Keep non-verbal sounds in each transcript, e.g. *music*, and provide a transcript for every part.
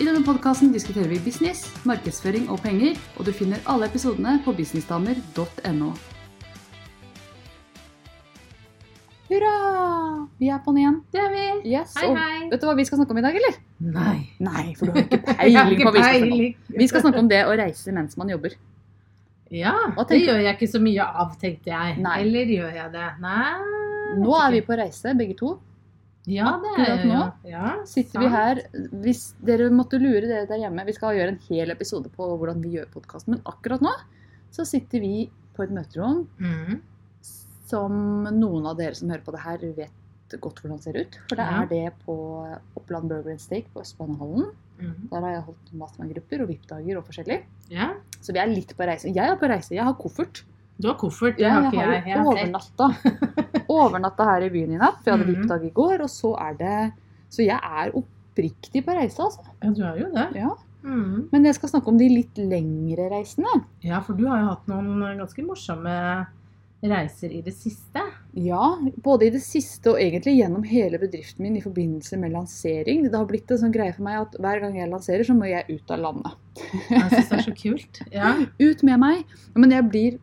I denne podkasten diskuterer vi business, markedsføring og penger, og du finner alle episodene på businessdamer.no. Hurra! Vi er på'n igjen. Det er vi. Yes, Hei, og hei. Vet du hva vi skal snakke om i dag, eller? Nei. Nei, for du har ikke *laughs* peiling på hva vi skal snakke om. Vi skal snakke om det å reise mens man jobber. Ja, det gjør jeg ikke så mye av, tenkte jeg. Nei. Eller gjør jeg det? Nei. Nå er vi på reise, begge to. Ja, det er akkurat nå. Ja, Sitter vi her, Hvis dere måtte lure dere der hjemme Vi skal gjøre en hel episode på hvordan vi gjør podkasten, men akkurat nå så sitter vi på et møterom Mm. som noen av dere som hører på det her, vet godt hvordan det ser ut. For det er det på Oppland Burger and Steak på Østbanehallen. Mm. Der har jeg holdt mastermind-grupper og VIP-dager og forskjellig. Ja. Så vi er litt på reise. Jeg er på reise. Jeg har koffert. Du har koffert, det Ja, har jeg har jo Jeg overnatta. overnatta *laughs* her i byen i natt. For jeg hadde Mhm. VIP-dag i går, og så er det Så jeg er oppriktig på reise, altså. Ja, du er jo det. Ja. Mm. Men jeg skal snakke om de litt lengre reisene. Ja, for du har jo hatt noen ganske morsomme reiser i det siste. Ja, både i det siste og egentlig gjennom hele bedriften min i forbindelse med lansering. Det har blitt en sånn greie for meg at hver gang jeg lanserer, så må jeg ut av landet. Jeg syns det er så kult. Ja. *laughs* Ut med meg. Men jeg blir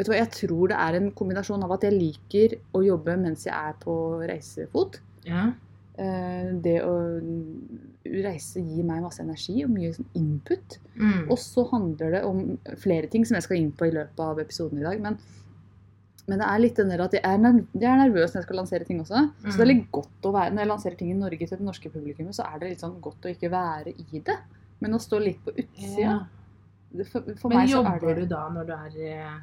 Vet du hva, jeg tror det er en kombinasjon av at jeg liker å jobbe mens jeg er på reisefot. ja. Eh, Det å reise gir meg masse energi og mye sånn input. Mm. Og så handler det om flere ting som jeg skal inn på i løpet av episoden i dag. Men, men det er litt den der at jeg er, er nervøs når jeg skal lansere ting også. Så det er litt godt å være Når jeg lanserer ting i Norge til det norske publikummet, så er det litt sånn godt å ikke være i det. Men å stå litt på utsida Ja. For, for Men er jobber det du da når du er eh,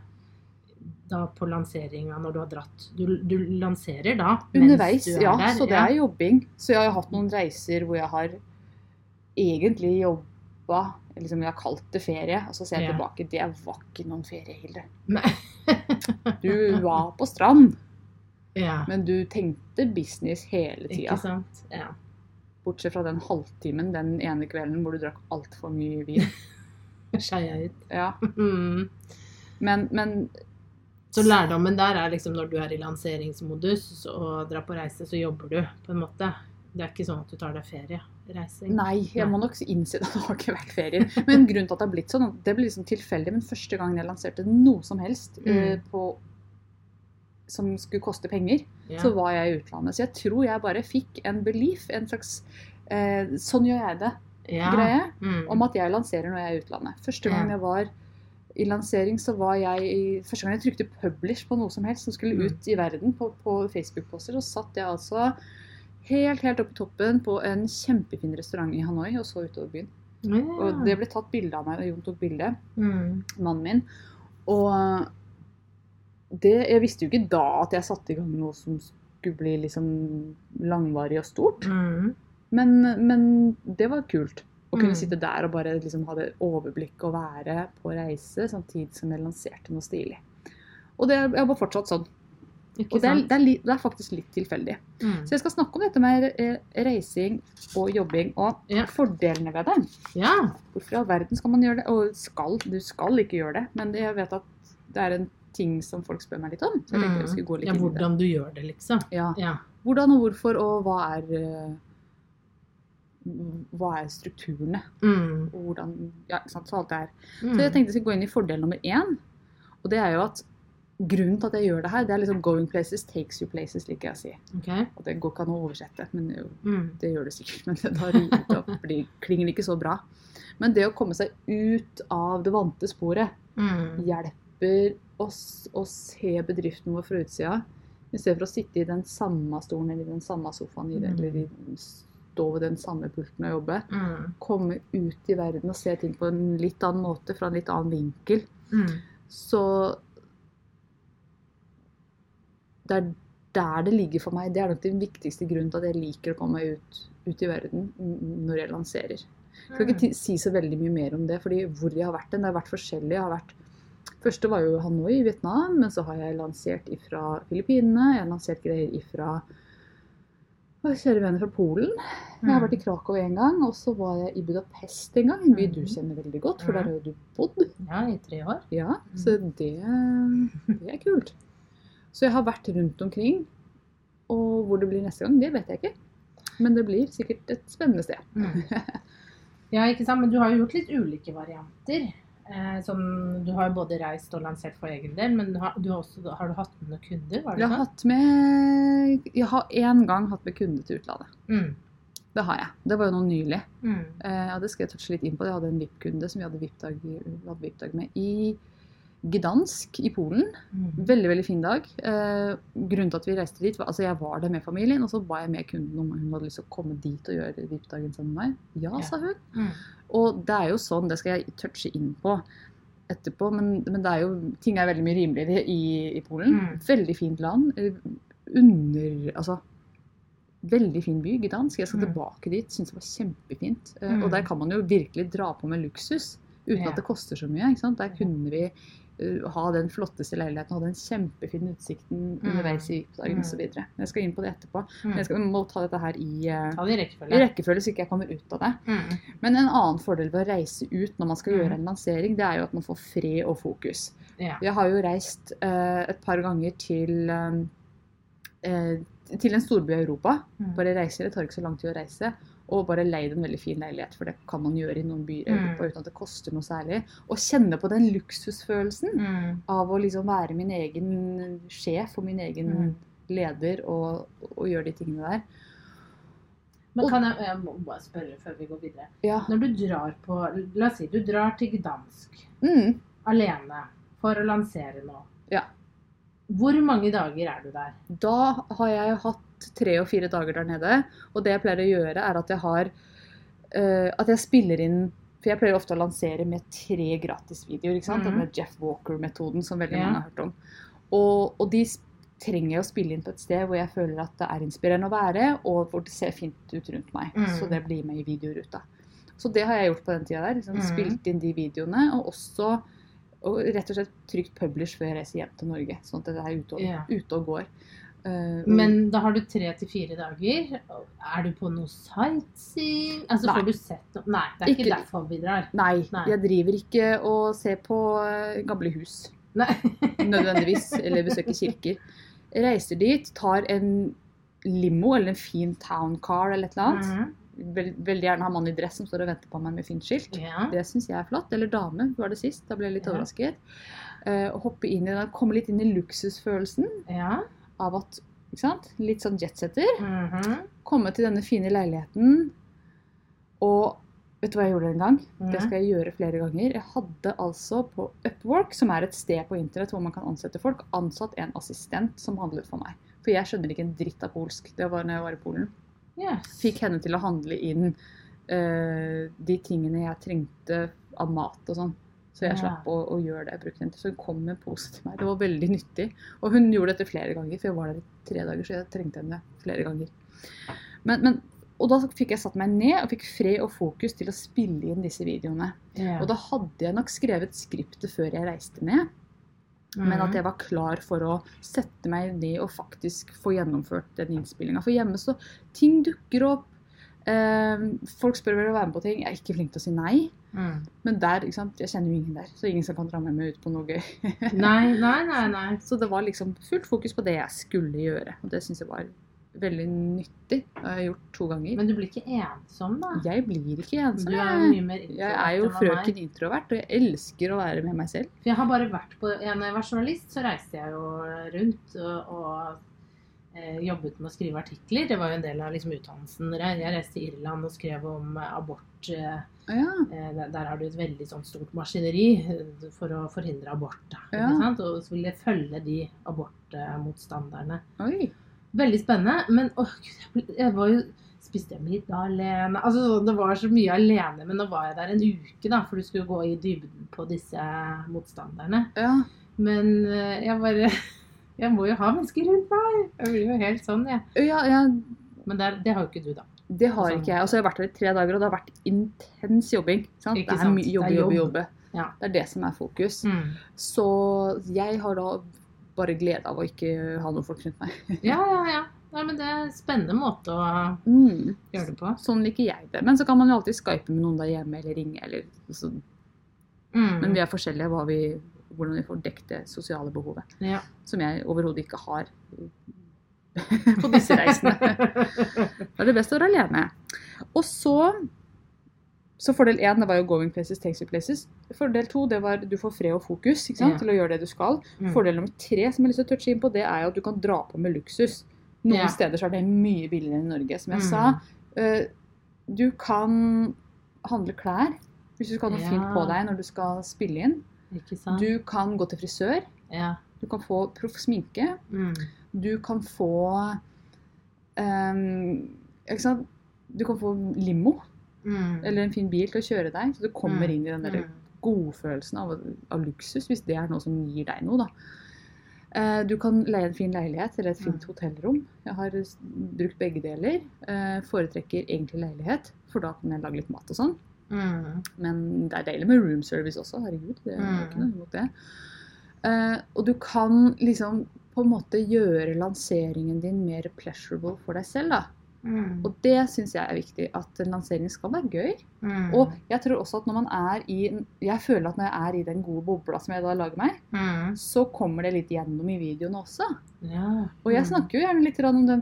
da på lanseringa, når du har dratt Du, du lanserer da Underveis, er ja. der? Så det er jobbing. Så jeg har hatt noen reiser hvor jeg har egentlig jobba liksom Jeg har kalt det ferie, og så ser jeg Ja. tilbake. Det var ikke noen ferie, Hilde. *laughs* Du var på strand, ja. men du tenkte business hele tida. Ikke sant? Ja. Bortsett fra den halvtimen den ene kvelden hvor du drakk altfor mye vin. *laughs* Skeia ut. Ja. *laughs* Mm. Men, men Så lærdommen der er liksom når du er i lanseringsmodus og drar på reise, så jobber du på en måte. Det er ikke sånn at du tar deg ferie. Reising. nei, jeg må nok innse at det har ikke vært ferier. Men grunnen til at det har blitt sånn, det blir liksom tilfeldig. Men første gangen jeg lanserte noe som helst eh, Mm. på, som skulle koste penger, Ja. så var jeg i utlandet. Så jeg tror jeg bare fikk en belief, en slags eh, Sånn gjør jeg det. ja. Mm. om at jeg lanserer når jeg er i utlandet. Første gang jeg var i lansering, så var jeg i, Første gang jeg trykte 'publish' på noe som helst som skulle Mm. ut i verden på, på Facebook-poster, så satt jeg altså helt helt oppe i toppen på en kjempefin restaurant i Hanoi og så utover byen. Ja. Og det ble tatt bilde av meg, og Jon tok bilde, mm. mannen min. Og det, jeg visste jo ikke da at jeg satte i gang noe som skulle bli liksom langvarig og stort. Mm. Men, men det var kult. Å kunne Mm. sitte der og bare liksom ha det overblikk og være på reise samtidig som jeg lanserte noe stilig. Og det er bare fortsatt sånn. Ikke Og det er, det, er, li- det er faktisk litt tilfeldig. Mm. Så jeg skal snakke om dette med eh, reising og jobbing og Ja. fordelene ved det. Ja. Hvorfor i all verden skal man gjøre det? Og skal, du skal ikke gjøre det, men jeg vet at det er en ting som folk spør meg litt om. Så jeg tenkte jeg skulle gå litt Mm. ja, inn i det. hvordan du gjør det, liksom. Ja. Ja. Hvordan og hvorfor, og hva er eh, Hva er strukturene? Mm. Og hvordan Ja, sant. Så alt det her. Mm. Så jeg tenkte jeg skulle gå inn i fordel nummer én. Og det er jo at grunnen til at jeg gjør det her, det er liksom 'going places takes you places', liker jeg å si. Okay. Og det går ikke an å oversette, men jo, Mm. det gjør det sikkert. Men det opp og blir, klinger ikke så bra. Men det å komme seg ut av det vante sporet Mm. hjelper oss å se bedriften vår fra utsida. I stedet for å sitte i den samme stolen eller i den samme sofaen det, Mm. eller i, ved den samme pulten og jobbe. Mm. Komme ut i verden og se ting på en litt annen måte, fra en litt annen vinkel. Mm. Så det er der det ligger for meg. Det er nok den viktigste grunnen til at jeg liker å komme meg ut, ut i verden mm, når jeg lanserer. Jeg skal ikke si så veldig mye mer om det, fordi hvor jeg har vært den, det har vært forskjellig. Jeg har vært Første var jo Hanoi i Vietnam, men så har jeg lansert ifra Filippinene. Jeg har lansert greier ifra å, kjære venner fra Polen. Jeg har vært i Krakow en gang, og så var jeg i Budapest en gang. En by du Mhm. kjenner veldig godt, for der har jo du bodd. Mm. Ja, i tre år. Ja, så det, det er kult. Så jeg har vært rundt omkring, og hvor det blir neste gang, det vet jeg ikke. Men det blir sikkert et spennende sted. Mm. Ja, ikke sant? Men du har jo gjort litt ulike varianter. Eh, som, du har både reist og lansert for egen del, men du har, du har, også, har du hatt med noen kunder? Var det Jeg har hatt med Jeg har én gang hatt med kunde til utlandet. Mm. Det har jeg. Det var jo noe nylig. Mm. Eh, ja, det skal jeg touche litt inn på. Jeg hadde en VIP-kunde som vi hadde VIP-dag VIP-dag med i Gdansk i Polen. Mm. Veldig veldig fin dag. Eh, grunnen til at vi reiste dit, var altså jeg var der med familien, og så ba jeg med kunden om hun hadde lyst til å komme dit og gjøre VIP-dagen sammen med meg. Ja, Ja. sa hun. Mm. Og det er jo sånn, det skal jeg touche inn på etterpå, men, men det er jo, ting er veldig mye rimeligere i, i Polen. Mm. Veldig fint land. eh, Under Altså Veldig fin by, Gdansk. Jeg skal Mm. tilbake dit. Syns det var kjempefint. Eh, Mm. Og der kan man jo virkelig dra på med luksus uten Ja. at det koster så mye. Der kunne vi eh, ha den flotteste leiligheten og den kjempefine utsikten underveis i VIP-dagen Mm. osv. Jeg skal inn på det etterpå. Men Mm. jeg skal, må ta dette her i, Ta det i i rekkefølge. rekkefølge, så ikke jeg kommer ut av det. Mm. Men en annen fordel ved å reise ut når man skal Mm. gjøre en lansering, det er jo at man får fred og fokus. Ja. Jeg har jo reist uh, et par ganger til, til en storby i Europa. Mm. Bare reiser, det tar ikke så lang tid å reise. Og bare leid en veldig fin leilighet, for det kan man gjøre i noen byer i. Europa uten at det koster noe særlig. Og kjenne på den luksusfølelsen Mm. av å liksom være min egen sjef og min egen Mm. leder og, og gjøre de tingene der. Men kan jeg, jeg må bare spørre før vi går videre. Ja. Når du drar på La oss si du drar til Gdansk Mm. alene for å lansere noe. Ja. Hvor mange dager er du der? Da har jeg hatt tre og fire dager der nede. Og det jeg pleier å gjøre, er at jeg har uh, At jeg spiller inn For jeg pleier ofte å lansere med tre gratisvideoer. ikke sant? Mm. Denne Jeff Walker-metoden som veldig Ja. mange har hørt om. Og, og de trenger jeg å spille inn på et sted hvor jeg føler at det er inspirerende å være, og hvor det ser fint ut rundt meg. Mm. Så det blir med i videoruta. Så det har jeg gjort på den tida der. Liksom, mm. Spilt inn de videoene, og også og rett og slett trygt publish før jeg reiser hjem til Norge. Sånn at det er ute og, yeah. ute og går. Eh, Men da har du tre til fire dager. Er du på noe sightseeing? Altså, Nei. får du sett Nei, det er ikke, Ikke- derfor vi drar. Nei, Nei. jeg driver ikke og ser på eh, gamle hus. Nei. *laughs* Nødvendigvis. eller besøker kirker. Reiser dit, tar en limo eller en fin town car eller et eller annet. Mhm. Vel, veldig gjerne ha mann i dress som står og venter på meg med fint skilt. Ja. Det syns jeg er flott. Eller dame, var det sist. Da ble jeg litt Ja. overrasket. Uh, hoppe inn i den, komme litt inn i luksusfølelsen ja. Av at? Litt sånn jetsetter. Mhm. Komme til denne fine leiligheten. Og vet du hva jeg gjorde en gang? Det Mhm. skal jeg gjøre flere ganger. Jeg hadde altså på Upwork, som er et sted på internett hvor man kan ansette folk, ansatt en assistent som handlet for meg. For jeg skjønner ikke en dritt av polsk. Det var når jeg var i Polen. Yes. Fikk henne til å handle inn uh, de tingene jeg trengte av mat og sånn. Så jeg slapp å, å gjøre det. Jeg brukte den til, så hun kom med en pose til meg. Det var veldig nyttig. Og hun gjorde dette flere ganger, for jeg var der i tre dager, så jeg trengte henne flere ganger. Men, men, og da fikk jeg satt meg ned og fikk fred og fokus til å spille inn disse videoene. Ja. Og da hadde jeg nok skrevet skriptet før jeg reiste ned, men at Mhm. jeg var klar for å sette meg ned og faktisk få gjennomført den innspillinga. For hjemme så Ting dukker opp. Eh, folk spør om jeg vil være med på ting. Jeg er ikke flink til å si nei. Mm. Men der, ikke sant, jeg kjenner jo ingen der. Så ingen som kan dra med meg ut på noe gøy. *laughs* Nei, nei, nei. nei. Så det var liksom fullt fokus på det jeg skulle gjøre. Og det syns jeg var veldig nyttig. Det har jeg gjort to ganger. Men du blir ikke ensom, da? Jeg blir ikke ensom. Du er mye mer Jeg er jo frøken introvert, og jeg elsker å være med meg selv. For jeg har bare vært på ja, Når jeg var journalist, så reiste jeg jo rundt og, og jobbet med å skrive artikler. Det var jo en del av liksom, utdannelsen. Jeg reiste til Irland og skrev om eh, abort. Eh, Ja, eh, der, der har du et veldig sånn stort maskineri eh, for å forhindre abort. Ja. sant? Og så ville jeg følge de abortmotstanderne. oi. Veldig spennende. Men å, Gud, jeg, var jo Spiste jeg middag alene? Altså, så Det var så mye alene. Men nå var jeg der en uke, da, for du skulle gå i dybden på disse motstanderne. Ja. Men eh, jeg bare Jeg må jo ha mennesker rundt meg. Jeg blir jo helt sånn, jeg. Ja, ja, Men det, det har jo ikke du, da. Det har Sånn. ikke jeg. Altså, jeg har vært her i tre dager, og det har vært intens jobbing. Sant? Ikke det sant? Det jobbe, er jobbe, jobb. jobbe. Ja. Det er det som er fokus. Mm. Så jeg har da bare glede av å ikke ha noen folk rundt meg. *laughs* Ja, ja, ja. Nei, men det er en spennende måte å Mm. gjøre det på. Sånn liker jeg det. Men så kan man jo alltid skype med noen der hjemme eller ringe. Eller, så, Mm. men vi er forskjellige hva vi, hvordan vi får dekket det sosiale behovet. ja. Som jeg overhodet ikke har *laughs* på disse reisene. Da er det best å være alene. Og så så fordel én det var jo 'going places takes you places'. Fordel to det var du får fred og fokus ikke sant, Ja. til å gjøre det du skal. Mm. Fordel nummer tre som jeg har lyst til å touche inn på, det er jo at du kan dra på med luksus. Noen Ja. steder så er det mye billigere enn i Norge. Som jeg Mm. sa, eh, du kan handle klær hvis du skal ha noe Ja. fint på deg når du skal spille inn. Du kan gå til frisør. Ja. Du kan få proff sminke. Mm. Du kan få um, Ikke sant? Du kan få limo Mm. eller en fin bil til å kjøre deg. Så du kommer Mm. inn i den der Mm. godfølelsen av, av luksus, hvis det er noe som gir deg noe, da. Eh, Du kan leie en fin leilighet eller et fint Mm. hotellrom. Jeg har brukt begge deler. Eh, Foretrekker egentlig leilighet, for da kan jeg lage litt mat og sånn. Mm. Men det er deilig med room service også. Herregud, det er Mm. ikke noe imot det. Uh, og du kan liksom på en måte gjøre lanseringen din mer pleasurable for deg selv, da. Mm. Og det syns jeg er viktig, at en lansering skal være gøy. Mm. Og jeg tror også at når man er i Jeg føler at når jeg er i den gode bobla som jeg da lager meg, Mm. så kommer det litt gjennom i videoene også. Ja. Og jeg Mm. snakker jo gjerne litt om den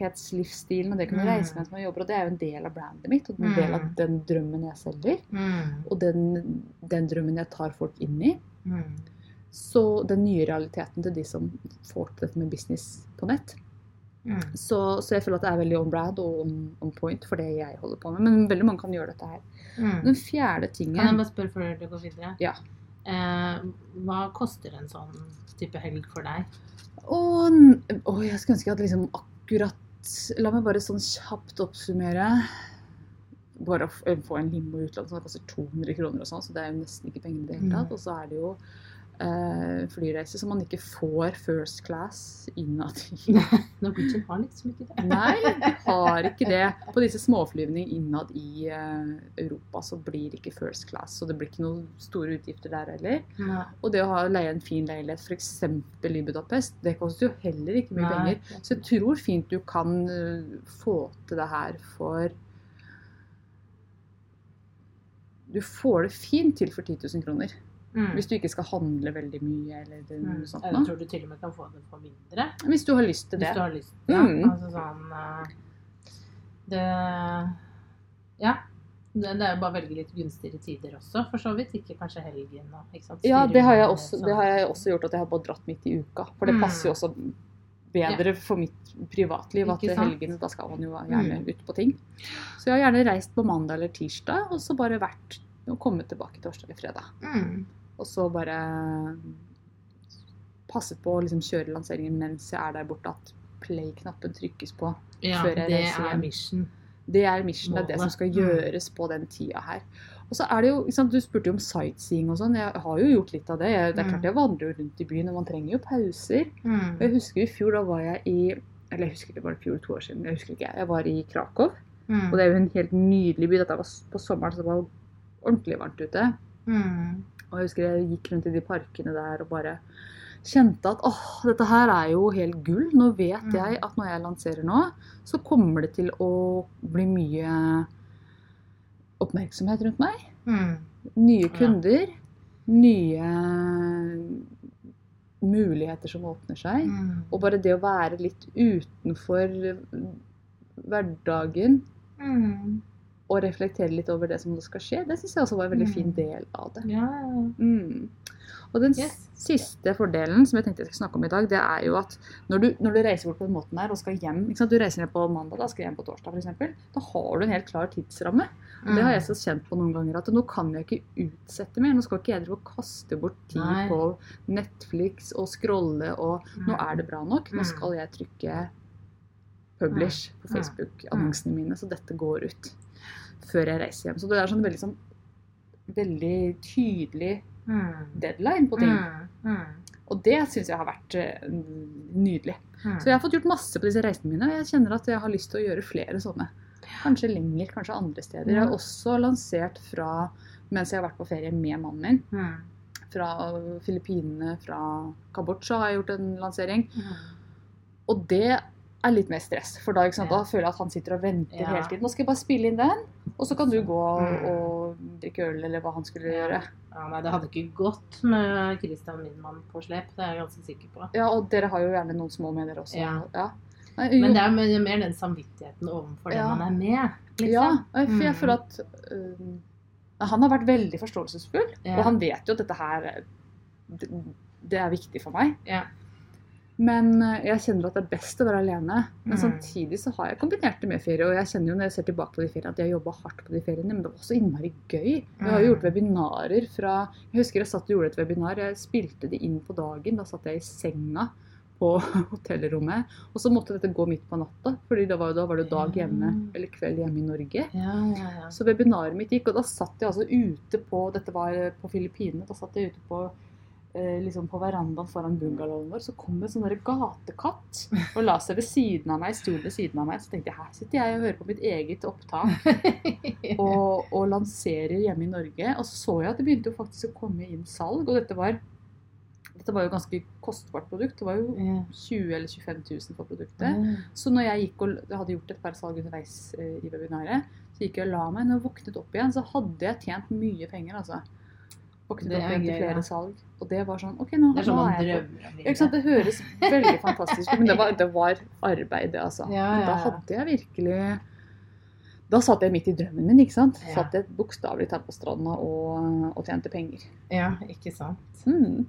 frihetslivsstilen og det å kunne Mm. reise mens man jobber, og det er jo en del av brandet mitt, og en del av Mm. den drømmen jeg selger. Mm. Og den, den drømmen jeg tar folk inn i. Mm. Så den nye realiteten til de som får til dette med business på nett. Mm. Så, så jeg føler at det er veldig on brad og on, on point for det jeg holder på med. Men veldig mange kan gjøre dette her. Mm. Den fjerde tingen Kan jeg bare spørre før du går videre? Ja. Eh, hva koster en sånn type helg for deg? Å, å, jeg skulle ønske jeg hadde liksom akkurat La meg bare sånn kjapt oppsummere. Bare å få en limo i utlandet som koster 200 kroner og sånn, så det er jo nesten ikke penger i det hele tatt. Mm. Og så er det jo eh, flyreiser som man ikke får first class innad i *laughs* Norwegian har liksom ikke det. Nei, de har ikke det. På disse småflyvningene innad i eh, Europa så blir det ikke first class. Så det blir ikke noen store utgifter der heller. Nei. Og det å ha leie en fin leilighet f.eks. i Budapest, det koster jo heller ikke mye Nei. penger. Så jeg tror fint du kan eh, få til det her for Du får det fint til for 10 000 kroner. Mm. Hvis du ikke skal handle veldig mye eller Mm. noe sånt. Jeg tror du til og med kan få det for mindre. Hvis du har lyst til Hvis det. du har lyst til det. Mm. Altså sånn eh, Det Ja. Det, er jo bare å velge litt gunstigere tider også, for så vidt. Ikke kanskje helgen og ikke sant? Ja, det har, jeg også, sånn. det har jeg også gjort at jeg har bare dratt midt i uka. For det Mm. passer jo også bedre for mitt privatliv at helgene, da skal man jo gjerne Mm. ut på ting. Så jeg har gjerne reist på mandag eller tirsdag, og så bare vært og kommet tilbake torsdag eller fredag. Mm. Og så bare passe på å liksom kjøre lanseringen mens jeg er der borte, at play-knappen trykkes på. Ja, Før jeg det reiser er mission. Det er mission, det er det som skal Mm. gjøres på den tida her. Og så er det jo, sant, Du spurte jo om sightseeing og sånn. Jeg har jo gjort litt av det. Jeg, det er Mm. klart jeg vandrer rundt i byen, og man trenger jo pauser. Mm. Og jeg husker i fjor, da var jeg i Eller jeg husker ikke, var det fjor to år siden? Jeg husker ikke. Jeg var i Krakow. Mm. Og det er jo en helt nydelig by. Dette var på sommeren, så det var ordentlig varmt ute. Mm. Og jeg husker jeg gikk rundt i de parkene der og bare kjente at åh, dette her er jo helt gull. Nå vet Mm. jeg at når jeg lanserer nå, så kommer det til å bli mye oppmerksomhet rundt meg. Mm. Nye Ja. kunder. Nye muligheter som åpner seg. Mm. Og bare det å være litt utenfor hverdagen Mm. Og reflektere litt over det som nå skal skje, det syns jeg også var en veldig Mm. fin del av det. Ja, ja. Mm. Og den Yes. siste fordelen som jeg tenkte jeg skulle snakke om i dag, det er jo at når du, når du reiser bort på den måten her og skal hjem? Du reiser ned på mandag, da skal hjem på torsdag f.eks. Da har du en helt klar tidsramme. Og det har jeg så kjent på noen ganger at nå kan jeg ikke utsette mer. Nå skal ikke jeg drive og kaste bort tid Nei. på Netflix og scrolle og Nå er det bra nok. Nå Mm. skal jeg trykke publish på Mm. Facebook-annonsene mine, så dette går ut før jeg reiser hjem. Så det er sånn veldig sånn veldig tydelig mm. deadline på ting. Mm. Mm. Og det syns jeg har vært eh, nydelig. Mm. Så jeg har fått gjort masse på disse reisene mine, og jeg kjenner at jeg har lyst til å gjøre flere sånne. Kanskje lenger, kanskje andre steder. Jeg har også lansert fra mens jeg har vært på ferie med mannen min. Mm. Fra Filippinene, fra Kambodsja har jeg gjort en lansering. Mm. Og det er litt mer stress, for da, sant, Ja. da føler jeg at han sitter og venter Ja. hele tiden. Nå skal jeg bare spille inn den, og så kan du gå og, Mm. og drikke øl, eller hva han skulle Ja. gjøre. Ja, nei, det hadde ikke gått med Christian Lindmann på slep, det er jeg ganske sikker på. Ja, og dere har jo gjerne noen små med dere også. Ja. Nei, Men det er mer den samvittigheten overfor Ja. den man er med. Liksom. Ja, for jeg Mm. føler at øhm, Han har vært veldig forståelsesfull, Ja. og han vet jo at dette her er- det, det er viktig for meg. Ja. Men øh, jeg kjenner at det er best å være alene. Men Mm. samtidig så har jeg kombinert det med ferie. Og jeg kjenner jo når jeg ser tilbake på de feriene at jeg jobba hardt på de feriene, men det var også innmari gøy. Vi har jo Mm. gjort webinarer fra Jeg husker jeg satt og gjorde et webinar. Jeg spilte det inn på dagen. Da satt jeg i senga på *laughs* hotellrommet. Og så måtte dette gå midt på natta, fordi da var, det dag hjemme, Mm. eller kveld hjemme i Norge. Ja, ja, ja. Så webinaret mitt gikk, og da satt jeg altså ute på Dette var på Filippinene. Da satt jeg ute på eh, liksom på verandaen foran bungalowen vår. Så kom en sånn gatekatt og la seg ved siden av meg, stol ved siden av meg. Så tenkte jeg her sitter jeg og hører på mitt eget opptak *laughs* og, og lanserer hjemme i Norge. Og så så jeg at det begynte jo faktisk å komme inn salg, og dette var dette var jo ganske kostbart produkt. Det var jo 20 eller 25 000 for produktet. Så når jeg gikk og jeg hadde gjort et par salg underveis eh, i webinaret, så gikk jeg og la meg. Når jeg våknet opp igjen, så hadde jeg tjent mye penger, altså. Våknet opp er til flere salg. Og det var sånn OK, nå, Det er sånn man er drømmer om sant? Det høres veldig fantastisk ut, men det var, det var arbeid, det, altså. *laughs* Ja, ja. Da hadde jeg virkelig Da satt jeg midt i drømmen min, ikke sant. Ja. Satt jeg bokstavelig talt på stranda og, og tjente penger. Ja, ikke sant. Mm.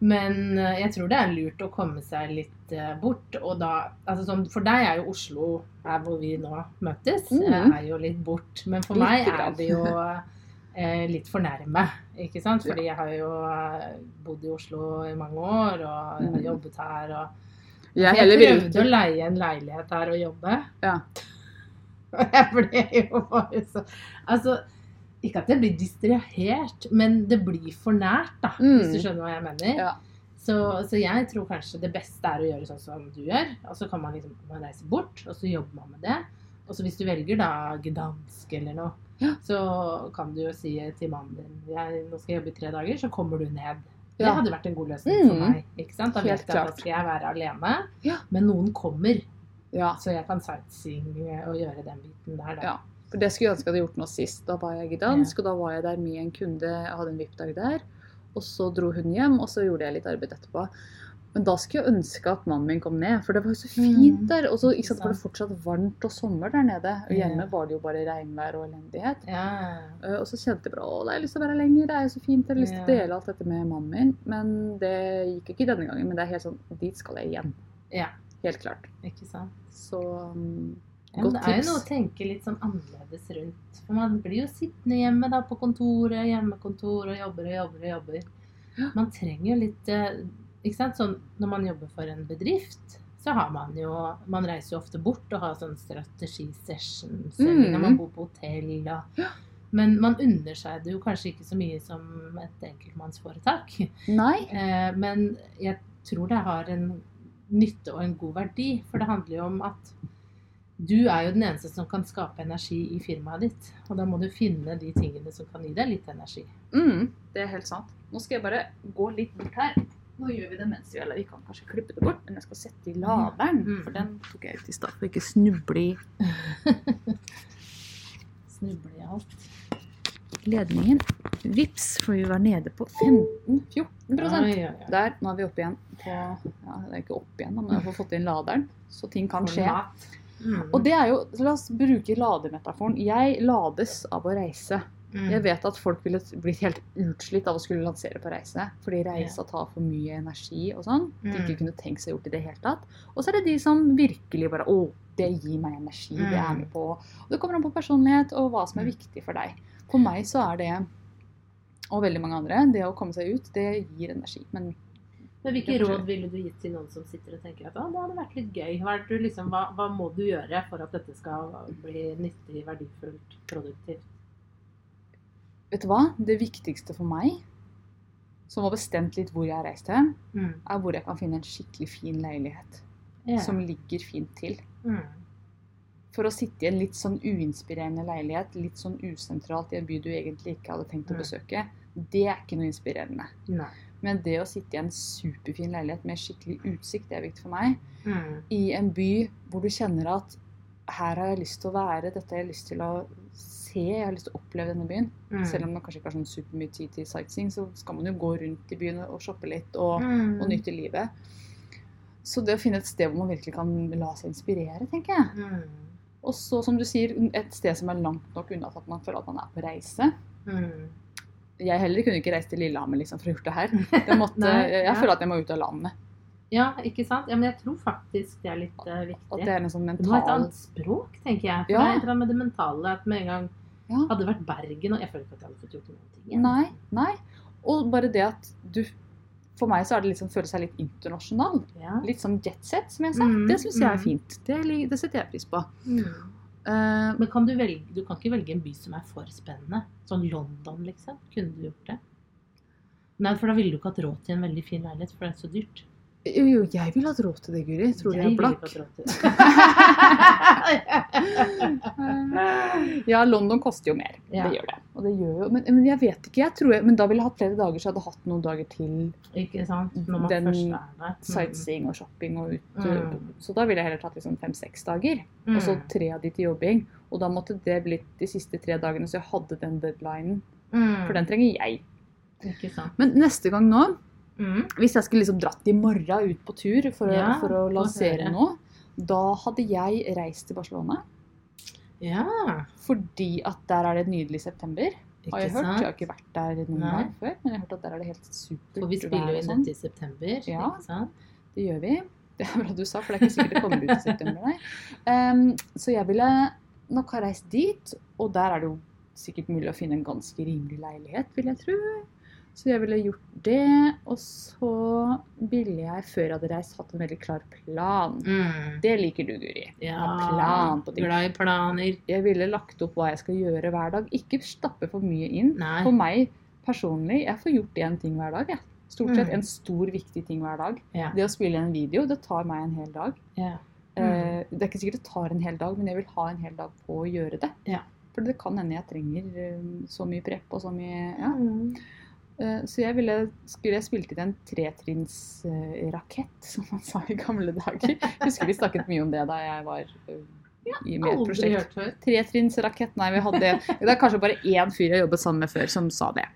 Men eh, jeg tror det er lurt å komme seg litt eh, bort. Og da, altså sånn, For deg er jo Oslo, her hvor vi nå møtes, Mm. eh, er jo litt bort. Men for litt meg er det jo *laughs* litt for nærme. Ikke sant? Fordi jeg har jo eh, bodd i Oslo i mange år og jeg har Mm. jobbet her. og Jeg, jeg prøvde å leie en leilighet her og jobbe. Ja. *laughs* Og jeg ble jo bare så Altså, ikke at jeg blir distrahert, men det blir for nært, da. Hvis Mm. du skjønner hva jeg mener. Ja. Så, så jeg tror kanskje det beste er å gjøre sånn som du gjør. Og så kan man liksom man reiser bort, og så jobber man med det. Og så hvis du velger da Gdansk eller noe, Ja. så kan du jo si til mannen din jeg, nå skal jeg jobbe i tre dager, så kommer du ned. Det Ja. hadde vært en god løsning for Mm. meg. ikke sant? Da vet jeg at da skal jeg være alene, Ja. men noen kommer. Ja. Så jeg kan sightseeing og gjøre den biten der, da. Ja. For det skulle jeg ønske jeg hadde gjort nå sist. Da var jeg i dansk, og da var jeg der med en kunde. Jeg hadde en VIP-dag der. Og så dro hun hjem, og så gjorde jeg litt arbeid etterpå. Men da skulle jeg ønske at mannen min kom ned, for det var jo så fint Mm. der. Og så sant, var det fortsatt varmt og sommer der nede. Og hjemme var det jo bare regnvær og elendighet. Ja. Eh, Og så kjente jeg bare å, det er lyst til å være lenger, det er jo så fint. Jeg har lyst til å dele alt dette med mannen min. Men det gikk ikke denne gangen. Men det er helt sånn, dit skal jeg igjen. Ja. Helt klart. Ikke sant. Så um, Ja, det er jo noe å tenke litt sånn annerledes rundt. For man blir jo sittende hjemme da på kontoret, hjemmekontor og jobber og jobber og jobber. Man trenger jo litt eh? Sånn når man jobber for en bedrift, så har man jo Man reiser jo ofte bort og har sånn strategi-sessions, Mm. når man bor på hotell og Men man unner seg det jo kanskje ikke så mye som et enkeltmannsforetak. nei. Eh, Men jeg tror det har en nytte og en god verdi. For det handler jo om at du er jo den eneste som kan skape energi i firmaet ditt. Og da må du finne de tingene som kan gi deg litt energi. Mm, det er helt sant. Nå skal jeg bare gå litt bort her. Nå gjør vi det mens vi eller vi kan kanskje klippe det bort, men jeg skal sette i laderen. Mm. For den tok jeg ut i stad for ikke snuble i *laughs* Snuble i alt. ledningen. Vips, for vi var nede på 15-14 Oi, oi, oi. Der, nå er vi oppe igjen på Ja, det er ikke opp igjen, men jeg har fått inn laderen. Så ting kan skje. Mm. Og det er jo, La oss bruke lademetaforen. Jeg lades av å reise. Mm. Jeg vet at folk ville blitt helt utslitt av å skulle lansere på reise. Fordi reisa tar for mye energi og sånn. De Mm. ikke kunne tenkt seg gjort i det hele tatt. Og så er det de som virkelig bare Å, det gir meg energi. Det er Mm. med på Og det kommer an på personlighet og hva som er Mm. viktig for deg. For meg så er det, og veldig mange andre, det å komme seg ut, det gir energi. Men Men hvilke råd ville du gitt til noen som sitter og tenker at «Å, det hadde vært litt gøy? Hva, du liksom, hva, hva må du gjøre for at dette skal bli nyttig, verdifullt, produktivt? Vet du hva? Det viktigste for meg, som har bestemt litt hvor jeg har reist hen, Mm. er hvor jeg kan finne en skikkelig fin leilighet. yeah. Som ligger fint til. Mm. for å sitte i en litt sånn uinspirerende leilighet, litt sånn usentralt i en by du egentlig ikke hadde tenkt å Mm. besøke, det er ikke noe inspirerende. Nei. Men det å sitte i en superfin leilighet med skikkelig utsikt, det er viktig for meg. Mm. I en by hvor du kjenner at her har jeg lyst til å være, dette har jeg lyst til å se, jeg har lyst til å oppleve denne byen. Mm. Selv om man kanskje ikke har sånn supermye tid til sightseeing, så skal man jo gå rundt i byen og shoppe litt og, Mm. og nyte livet. Så det å finne et sted hvor man virkelig kan la seg inspirere, tenker jeg. Mm. Og så, som du sier, et sted som er langt nok unna til at man føler at man er på reise. Mm. Jeg heller kunne ikke reist til Lillehammer liksom, for å gjort det her. *laughs* Det måtte, Nei, jeg ja. føler at jeg må ut av landet. Ja, ikke sant? Ja, men jeg tror faktisk det er litt At viktig. det er en sånn Det må ha et annet språk, tenker jeg. For Ja. det er et eller annet med det mentale at med en gang ja. hadde det vært Bergen og Jeg føler ikke at jeg hadde fått gjort noen ting. igjen. Nei, nei. Og bare det at du For meg så er det liksom føle seg litt internasjonal. Ja. Litt sånn jetset, som jeg sa. Mm, det syns jeg er mm. fint. Det, det setter jeg pris på. Mm. Uh, Men kan du velge Du kan ikke velge en by som er for spennende. Sånn London, liksom. Kunne du gjort det? Nei, for da ville du ikke hatt råd til en veldig fin leilighet, for det er så dyrt. Jo, jeg vil ha råd til det, Guri. Tror du jeg er blakk? *laughs* Ja, London koster jo mer. Ja. Det gjør det. Det gjør jo, men, men jeg vet ikke. jeg tror jeg, Men da ville jeg hatt flere dager, så jeg hadde hatt noen dager til ikke sant? Når man Den. Mm. sightseeing og shopping og ut. Mm. Så da ville jeg heller tatt liksom fem-seks dager. Mm. Og så tre av de til jobbing. Og da måtte det blitt de siste tre dagene, så jeg hadde den deadlinen. Mm. For den trenger jeg. Men neste gang nå, Mm. hvis jeg skulle liksom dratt i morgen ut på tur for å, Ja, for å lansere noe, da hadde jeg reist til Barcelona. Ja, Fordi at der er det et nydelig september. ikke Har jeg hørt. sant? Jeg har ikke vært der noen gang før, men jeg har hørt at der er det helt supert For vi spiller jo inn sånn. dette i september, Ja. ikke sant? Det gjør vi. Det er bra du sa, for det er ikke sikkert det kommer ut i september. Nei. Um, så jeg ville nok ha reist dit, og der er det jo sikkert mulig å finne en ganske rimelig leilighet, vil jeg tro. Så jeg ville gjort det, og så ville jeg, før jeg hadde reist, hatt en veldig klar plan. Mm. Det liker du, Guri. Ja, plan på ting. glad i planer. Jeg ville lagt opp hva jeg skal gjøre hver dag. Ikke stappe for mye inn. Nei. For meg personlig, jeg får gjort én ting hver dag. Jeg. Stort sett Mm. en stor, viktig ting hver dag. Ja. Det å spille en video, det tar meg en hel dag. Ja. Mm. Det er ikke sikkert det tar en hel dag, men jeg vil ha en hel dag på å gjøre det. Ja. For det kan hende jeg trenger eh, så mye prep og så mye ja. Eh, Så jeg ville, skulle jeg spilt inn en tretrinnsrakett, som man sa i gamle dager. Jeg husker vi snakket mye om det da jeg var eh, i med et Aldri prosjekt. hørt før. Tretrinnsrakett, nei, vi hadde Det er kanskje bare én fyr jeg jobbet sammen med før, som sa det.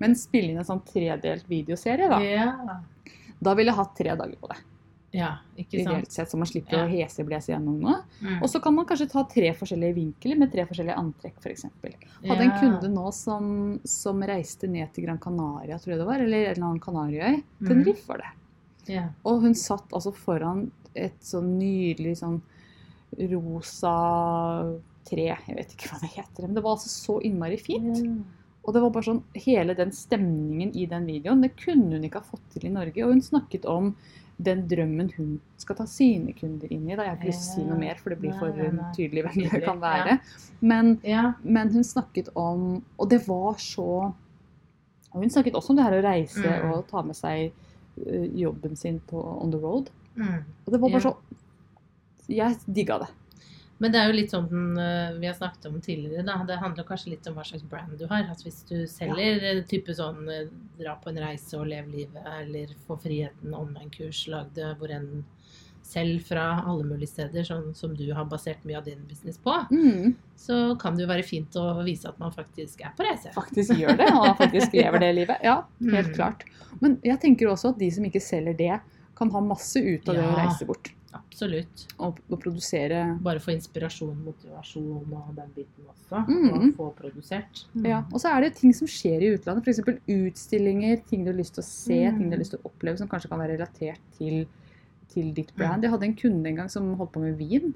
Men spille inn en sånn tredelt videoserie, da. Ja. Da ville jeg hatt tre dager på det. Ja. Ideelt sett, Så man slipper Ja. å heseblese gjennom noe. Mm. Og så kan man kanskje ta tre forskjellige vinkler med tre forskjellige antrekk, f.eks. Hadde en kunde nå som, som reiste ned til Gran Canaria, tror jeg det var, eller en eller annen Kanariøy. Mm. Tenerife var det. Yeah. Og hun satt altså foran et sånn nydelig sånn rosa tre, jeg vet ikke hva det heter, men det var altså så innmari fint. Og det var bare sånn, hele den stemningen i den videoen, det kunne hun ikke ha fått til i Norge. Og hun snakket om den drømmen hun skal ta sine kunder inn i. Da. Jeg har ikke lyst til å si noe mer, for det blir for tydelig hvem det kan være. Men, men hun snakket om Og det var så hun snakket også om det her å reise Mm. og ta med seg jobben sin på on the road. Mm. Og det var bare så Jeg digga det. Men det er jo litt sånn den, eh, vi har snakket om tidligere. Da. Det handler kanskje litt om hva slags brand du har. Altså hvis du selger ja. type sånn eh, dra på en reise og leve livet, eller få friheten online-kurs, lag det hvor enn selv fra alle mulige steder, sånn som du har basert mye av din business på, Mm, så kan det jo være fint å vise at man faktisk er på reise. faktisk gjør det, og faktisk lever det livet. Ja, helt Mm. klart. Men jeg tenker også at de som ikke selger det, kan ha masse ut av det å reise bort. Absolutt. Og, og produsere Bare få inspirasjon, motivasjon og den biten også. Mm. Og få produsert. Mm. Ja, og så er det ting som skjer i utlandet, f.eks. utstillinger, ting du har lyst til å se, Mm. ting du har lyst til å oppleve som kanskje kan være relatert til, til ditt brand. Jeg hadde en kunde en gang som holdt på med vin.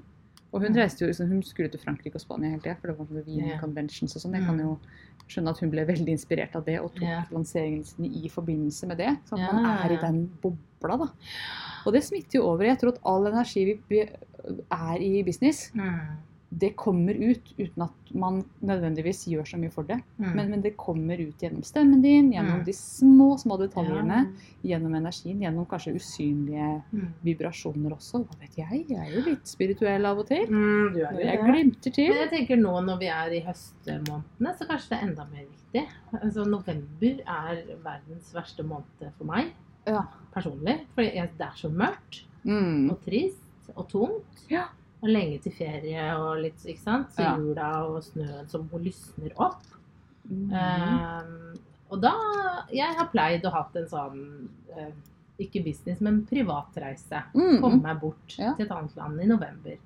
Og hun Mm. reiste jo, liksom, hun skulle til Frankrike og Spania hele tida, for det var sånn vin vin-conventions og sånn. Jeg Mm. kan jo skjønne at hun ble veldig inspirert av det, og tok yeah. lanseringene sine i forbindelse med det. Sånn at man er i den bobla, da. Og det smitter jo over. Jeg tror at all energi vi er i business, Mm. det kommer ut uten at man nødvendigvis gjør så mye for det. Mm. Men, men det kommer ut gjennom stemmen din, gjennom Mm. de små, små detaljene. Ja. Gjennom energien, gjennom kanskje usynlige Mm. vibrasjoner også. Hva vet jeg? Jeg er jo litt spirituell av og til. Mm, jo Jeg det. glimter til. Men jeg tenker nå når vi er i høstmånedene, så kanskje det er enda mer viktig. Altså November er verdens verste måned for meg Ja. Personlig. For det er så mørkt Mm. og trist og tungt. Ja. Og lenge til ferie og litt, ikke sant. Så jula og snøen som lysner opp. Mm. Ehm, og da Jeg har pleid å hatt en sånn uh, ikke business, men privatreise. Mm. Komme meg bort Ja. til et annet land i november.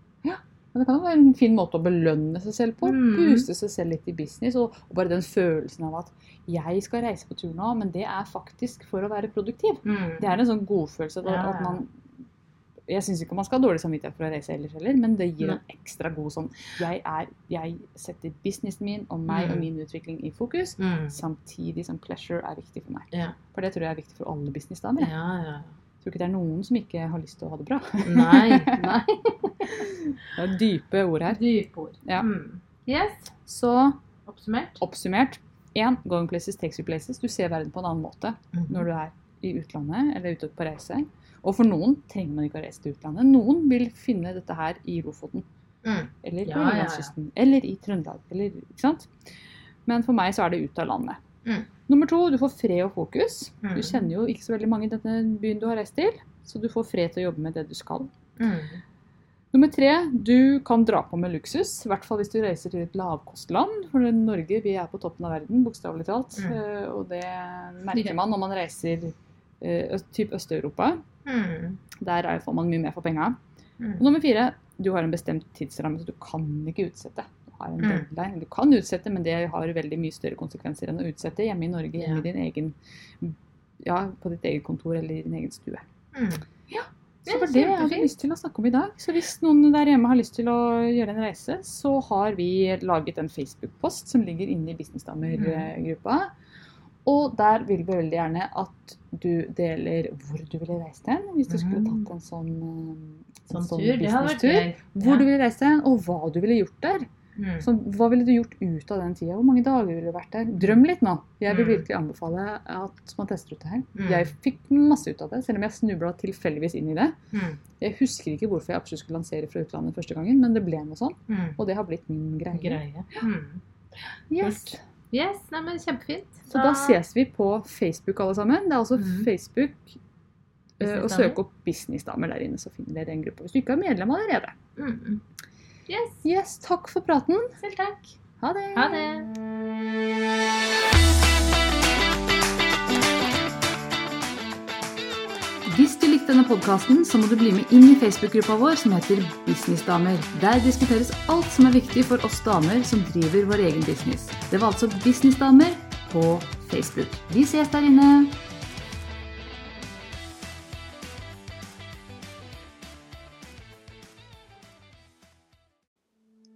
Men det kan jo være en fin måte å belønne seg selv på. Mm. Booste seg selv litt i business. Og, og bare den følelsen av at jeg skal reise på tur nå, men det er faktisk for å være produktiv. Mm. Det er en sånn godfølelse Ja, at man Jeg syns ikke man skal ha dårlig samvittighet for å reise ellers heller, men det gir en ekstra god sånn Jeg, er, jeg setter businessen min og meg Mm. og min utvikling i fokus, Mm. samtidig som pleasure er viktig for meg. Ja. For det tror jeg er viktig for alle businessdamer. Ja, ja. Jeg tror ikke det er noen som ikke har lyst til å ha det bra. Nei. *laughs* nei. *laughs* Det er dype ord her. Dypord. Ja. Mm. Yes. Så Oppsummert. oppsummert. Én, going places takes you places. Du ser verden på en annen måte når du er i utlandet eller ute på reise. Og for noen trenger man ikke å reise til utlandet. Noen vil finne dette her i Lofoten. Mm. Eller på Ja, ja, ja. Eller i Trøndelag. Eller, ikke sant? Men for meg så er det ut av landet. Mm. Nummer to, du får fred og fokus. Mm. Du kjenner jo ikke så veldig mange i denne byen du har reist til. Så du får fred til å jobbe med det du skal. Mm. Nummer tre, du kan dra på med luksus. I hvert fall hvis du reiser til et lavkostland. For i Norge vi er på toppen av verden, bokstavelig talt. Mm. Eh, Og det merker man når man reiser eh, øst- typ Øst-Europa. Mm. Der er- får man mye mer for penga. Og Mm. nummer fire, du har en bestemt tidsramme, så du kan ikke utsette. Du har en Mm. deadline. Du kan utsette, men det har veldig mye større konsekvenser enn å utsette hjemme i Norge, hjemme Ja. i din egen ja, på ditt eget kontor eller i din egen stue. Mm. Så det var det jeg hadde lyst til å snakke om i dag. Så hvis noen der hjemme har lyst til å gjøre en reise, så har vi laget en Facebook-post som ligger inne i Businessdamer-gruppa. Og der vil vi veldig gjerne at du deler hvor du ville reist hen, hvis du skulle Mm. tatt en sånn, eh, en Sånn vært businesstur. Hvor du ville reist hen, og hva du ville gjort der. Mm. Så hva ville du gjort ut av den tida? Hvor mange dager ville du vært der? Drøm litt nå. Jeg vil Mm. virkelig anbefale at man tester ut det her. Mm. Jeg fikk masse ut av det, selv om jeg snubla tilfeldigvis inn i det. Mm. Jeg husker ikke hvorfor jeg absolutt skulle lansere fra utlandet første gangen, men det ble noe sånn. Mm. Og det har blitt min greie. Greie. Mm. Yes. Yes, nei, men kjempefint. Så da ses vi på Facebook alle sammen. Det er altså. Facebook. eh, og søke søk opp Businessdamer der inne, så finner dere den gruppe. Hvis du ikke er medlem allerede. Mm. Yes, Yes, takk for praten. selv takk. Ha det. Ha det. Hvis du likte denne podkasten, så må du bli med inn i Facebook-gruppa vår som heter Businessdamer. Der diskuteres alt som er viktig for oss damer som driver vår egen business. Det var altså Businessdamer på Facebook. Vi ses der inne.